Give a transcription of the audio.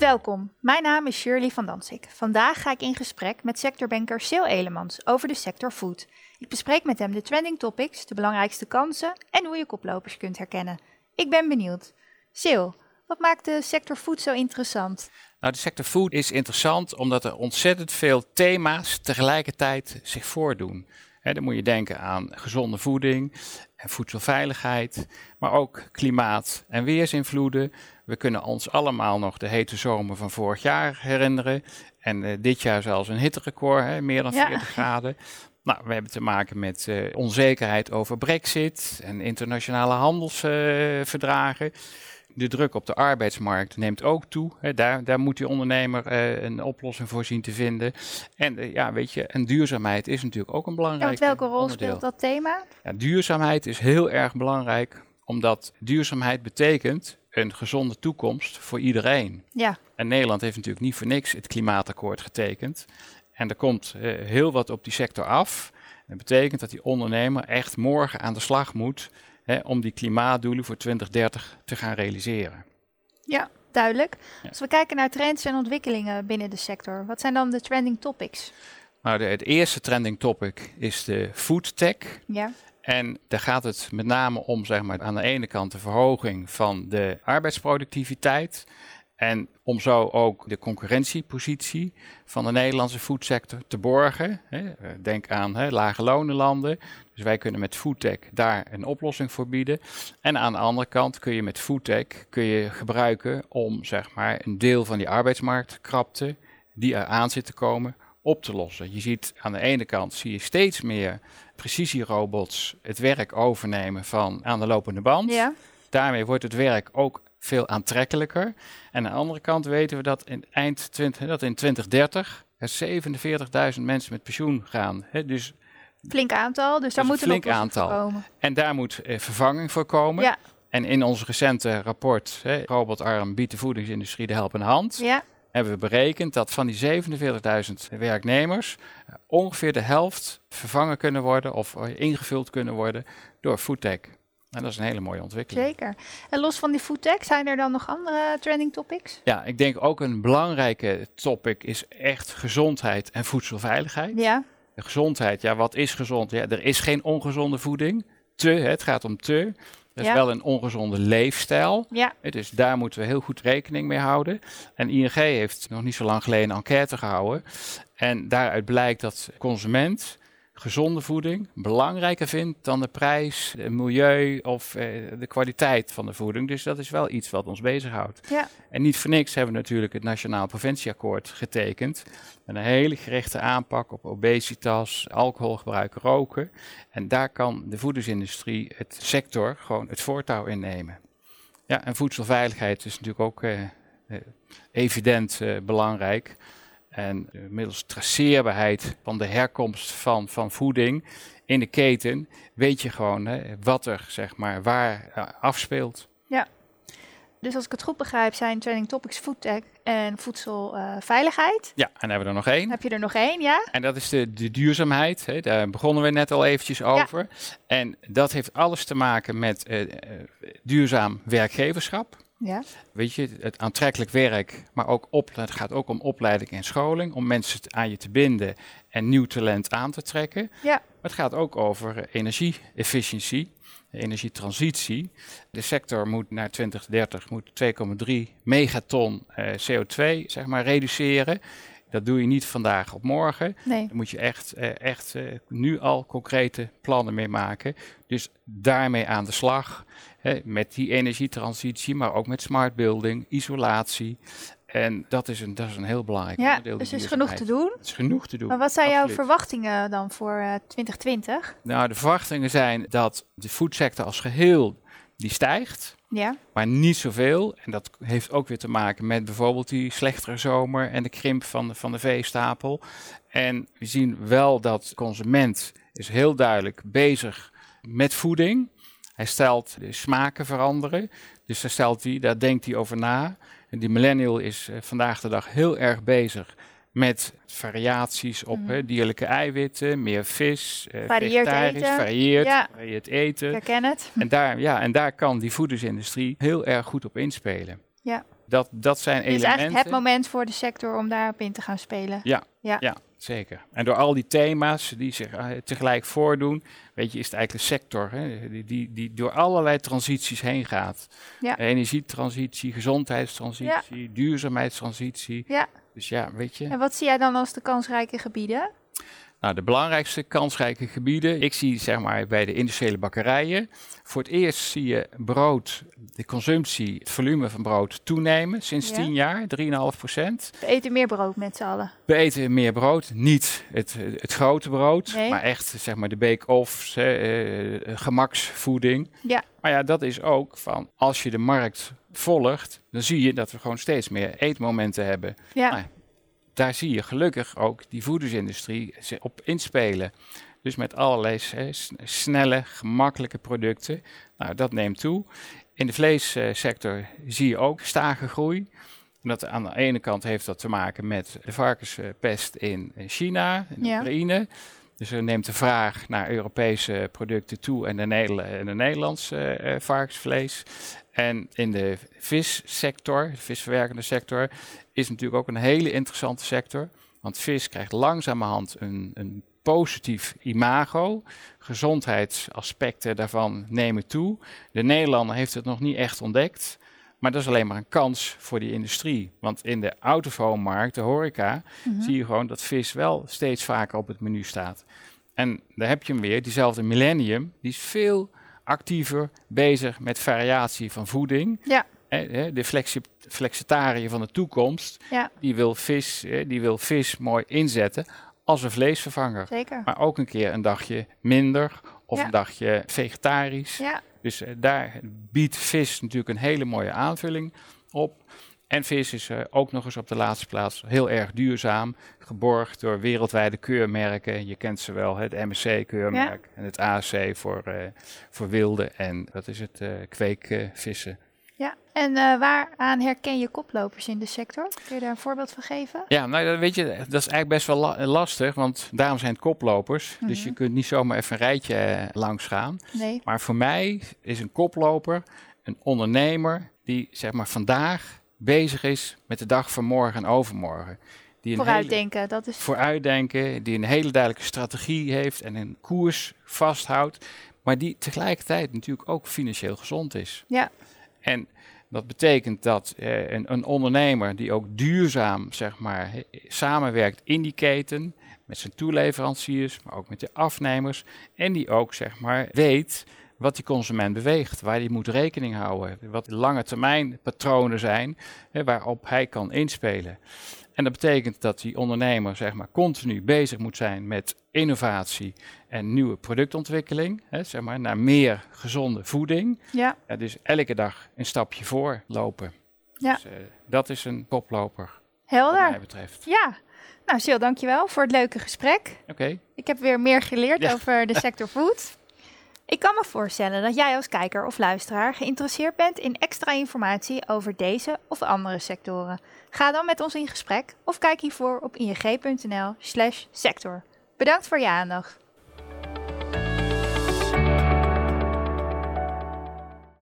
Welkom, mijn naam is Shirley van Dansik. Vandaag ga ik in gesprek met sectorbanker Sil Elemans over de sector food. Ik bespreek met hem de trending topics, de belangrijkste kansen en hoe je koplopers kunt herkennen. Ik ben benieuwd. Sil, wat maakt de sector food zo interessant? Nou, de sector food is interessant omdat er ontzettend veel thema's tegelijkertijd zich voordoen. Dan moet je denken aan gezonde voeding en voedselveiligheid, maar ook klimaat en weersinvloeden. We kunnen ons allemaal nog de hete zomer van vorig jaar herinneren. En uh, dit jaar zelfs een hitterecord, hè, meer dan 40 graden. Nou, we hebben te maken met uh, onzekerheid over brexit en internationale handelsverdragen. De druk op de arbeidsmarkt neemt ook toe. Hè. Daar, daar moet die ondernemer uh, een oplossing voor zien te vinden. En ja, weet je, en duurzaamheid is natuurlijk ook een belangrijk ja, welke rol onderdeel. speelt dat thema? Ja, duurzaamheid is heel erg belangrijk, omdat duurzaamheid betekent een gezonde toekomst voor iedereen. Ja. En Nederland heeft natuurlijk niet voor niks het klimaatakkoord getekend. En er komt uh, heel wat op die sector af. Dat betekent dat die ondernemer echt morgen aan de slag moet hè, om die klimaatdoelen voor 2030 te gaan realiseren. Ja, duidelijk. Ja. Als we kijken naar trends en ontwikkelingen binnen de sector, wat zijn dan de trending topics? Nou, de, het eerste trending topic is de food tech. Ja. En daar gaat het met name om, zeg maar, aan de ene kant de verhoging van de arbeidsproductiviteit. En om zo ook de concurrentiepositie van de Nederlandse foodsector te borgen. Denk aan hè, lage lonenlanden. Dus wij kunnen met foodtech daar een oplossing voor bieden. En aan de andere kant kun je met foodtech kun je gebruiken om zeg maar, een deel van die arbeidsmarktkrapte die er aan zit te komen op te lossen. Je ziet aan de ene kant zie je steeds meer precisierobots het werk overnemen van aan de lopende band. Ja. Daarmee wordt het werk ook veel aantrekkelijker. En aan de andere kant weten we dat in, eind 20, dat in 2030 er 47.000 mensen met pensioen gaan. He, dus flink aantal, dus daar moet een flink aantal. komen. En daar moet eh, vervanging voor komen. Ja. En in ons recente rapport, hè, robotarm biedt de voedingsindustrie de helpende hand. Ja. Hebben we berekend dat van die 47.000 werknemers uh, ongeveer de helft vervangen kunnen worden of uh, ingevuld kunnen worden door foodtech. En dat is een hele mooie ontwikkeling. Zeker. En los van die foodtech, zijn er dan nog andere trending topics? Ja, ik denk ook een belangrijke topic is echt gezondheid en voedselveiligheid. Ja. De gezondheid, ja, wat is gezond? Ja, er is geen ongezonde voeding. Te, hè, het gaat om te. Er is Ja. wel een ongezonde leefstijl. Ja. Dus daar moeten we heel goed rekening mee houden. En ING heeft nog niet zo lang geleden een enquête gehouden. En daaruit blijkt dat consument gezonde voeding belangrijker vindt dan de prijs, het milieu of eh, de kwaliteit van de voeding. Dus dat is wel iets wat ons bezighoudt. Ja. En niet voor niks hebben we natuurlijk het Nationaal Preventieakkoord getekend. Met een hele gerichte aanpak op obesitas, alcoholgebruik, roken. En daar kan de voedingsindustrie, het sector, gewoon het voortouw innemen. Ja, en voedselveiligheid is natuurlijk ook eh, eh, evident eh, belangrijk. En middels traceerbaarheid van de herkomst van, van voeding in de keten weet je gewoon hè, wat er zeg maar waar uh, afspeelt. Dus als ik het goed begrijp, zijn trending topics foodtech en voedselveiligheid. Ja, en hebben we er nog één. Heb je er nog één, ja? En dat is de, de duurzaamheid. Hè. Daar begonnen we net al eventjes over. En dat heeft alles te maken met uh, uh, duurzaam werkgeverschap. Ja. Weet je, het aantrekkelijk werk, maar ook op, het gaat ook om opleiding en scholing, om mensen aan je te binden en nieuw talent aan te trekken. Ja. Maar het gaat ook over energie-efficiëntie, energietransitie. De sector moet naar 2030 moet 2,3 megaton uh, CO2 zeg maar, reduceren. Dat doe je niet vandaag op morgen. Nee. Daar moet je echt, uh, echt uh, nu al concrete plannen mee maken. Dus daarmee aan de slag. Hè, met die energietransitie, maar ook met smart building, isolatie. En dat is een, dat is een heel belangrijk Ja, onderdeel. dus er is genoeg te doen. Het is genoeg te doen. Maar wat zijn jouw verwachtingen dan voor eh, 2020? Nou, de verwachtingen zijn dat de foodsector als geheel die stijgt. Ja. Maar niet zoveel. En dat heeft ook weer te maken met bijvoorbeeld die slechtere zomer en de krimp van de, van de veestapel. En we zien wel dat de consument is heel duidelijk bezig met voeding. Hij stelt de smaken veranderen. Dus daar, stelt hij, daar denkt hij over na. En die millennial is uh, vandaag de dag heel erg bezig met variaties op Mhm. hè, dierlijke eiwitten, meer vis, eh Varieerd vegetarisch, eten. varieerd, Ja. varieerd eten. Herken het. En daar, ja, en daar kan die voedingsindustrie heel erg goed op inspelen. Ja. Dat, dat zijn Dit is elementen. eigenlijk het moment voor de sector om daarop in te gaan spelen. Ja, Ja. ja. Zeker. En door al die thema's die zich eh, tegelijk voordoen, weet je, is het eigenlijk een sector hè, die, die, die door allerlei transities heen gaat. Ja. Energietransitie, gezondheidstransitie, duurzaamheidstransitie. Ja. Dus ja, weet je. En wat zie jij dan als de kansrijke gebieden? Nou, de belangrijkste kansrijke gebieden, ik zie zeg maar bij de industriële bakkerijen. Voor het eerst zie je brood, de consumptie, het volume van brood toenemen sinds Ja. 10 jaar, 3,5 procent. We eten meer brood met z'n allen. We eten meer brood, niet het, het grote brood, Nee. maar echt zeg maar de bake-offs, eh, gemaksvoeding. Ja. Maar ja, dat is ook van als je de markt volgt, dan zie je dat we gewoon steeds meer eetmomenten hebben. Ja. Nou, daar zie je gelukkig ook die voedingsindustrie op inspelen. Dus met allerlei snelle, gemakkelijke producten. Nou, dat neemt toe. In de vleessector zie je ook stage groei. En dat aan de ene kant heeft dat te maken met de varkenspest in China, in Ja. Oekraïne. Dus er neemt de vraag naar Europese producten toe en de, Nederlandse eh, varkensvlees. En in de vissector, de visverwerkende sector, is natuurlijk ook een hele interessante sector. Want vis krijgt langzamerhand een, een positief imago. Gezondheidsaspecten daarvan nemen toe. De Nederlander heeft het nog niet echt ontdekt. Maar dat is alleen maar een kans voor die industrie. Want in de autofoonmarkt, de horeca, Mhm. zie je gewoon dat vis wel steeds vaker op het menu staat. En daar heb je hem weer, diezelfde millennium, die is veel actiever bezig met variatie van voeding. Ja. De flexi flexitariër van de toekomst, Ja, die wil, vis, die wil vis mooi inzetten als een vleesvervanger. zeker. Maar ook een keer een dagje minder of Ja. een dagje vegetarisch. Ja, Dus eh, daar biedt vis natuurlijk een hele mooie aanvulling op. En vis is eh, ook nog eens op de laatste plaats heel erg duurzaam. Geborgd door wereldwijde keurmerken. Je kent ze wel, het MSC-keurmerk en het ASC voor, eh, voor wilde. En dat is het eh kweekvissen. En eh, waaraan herken je koplopers in de sector? Kun je daar een voorbeeld van geven? Ja, nou dat weet je, dat is eigenlijk best wel la- lastig, want daarom zijn het koplopers. Dus Mhm. je kunt niet zomaar even een rijtje eh, langs gaan. Nee. Maar voor mij is een koploper een ondernemer die zeg maar vandaag bezig is met de dag van morgen en overmorgen. Die hele, Vooruitdenken, dat is... vooruitdenken, die een hele duidelijke strategie heeft en een koers vasthoudt, maar die tegelijkertijd natuurlijk ook financieel gezond is. Ja. En dat betekent dat eh, een, een ondernemer die ook duurzaam zeg maar, samenwerkt in die keten, met zijn toeleveranciers, maar ook met de afnemers, en die ook zeg maar, weet wat die consument beweegt, waar hij moet rekening houden, wat lange termijn patronen zijn waarop hij kan inspelen. En dat betekent dat die ondernemer zeg maar, continu bezig moet zijn met innovatie en nieuwe productontwikkeling, hè, zeg maar, naar meer gezonde voeding. Ja, Ja, dus elke dag een stapje voor lopen. Ja. Dus, eh, dat is een koploper, wat helder. mij betreft. Ja. Nou, Sil, dankjewel voor het leuke gesprek. Oké, Ik heb weer meer geleerd Ja. over de sector food. Ik kan me voorstellen dat jij als kijker of luisteraar geïnteresseerd bent in extra informatie over deze of andere sectoren. Ga dan met ons in gesprek of kijk hiervoor op ing.nl/sector. Bedankt voor je aandacht.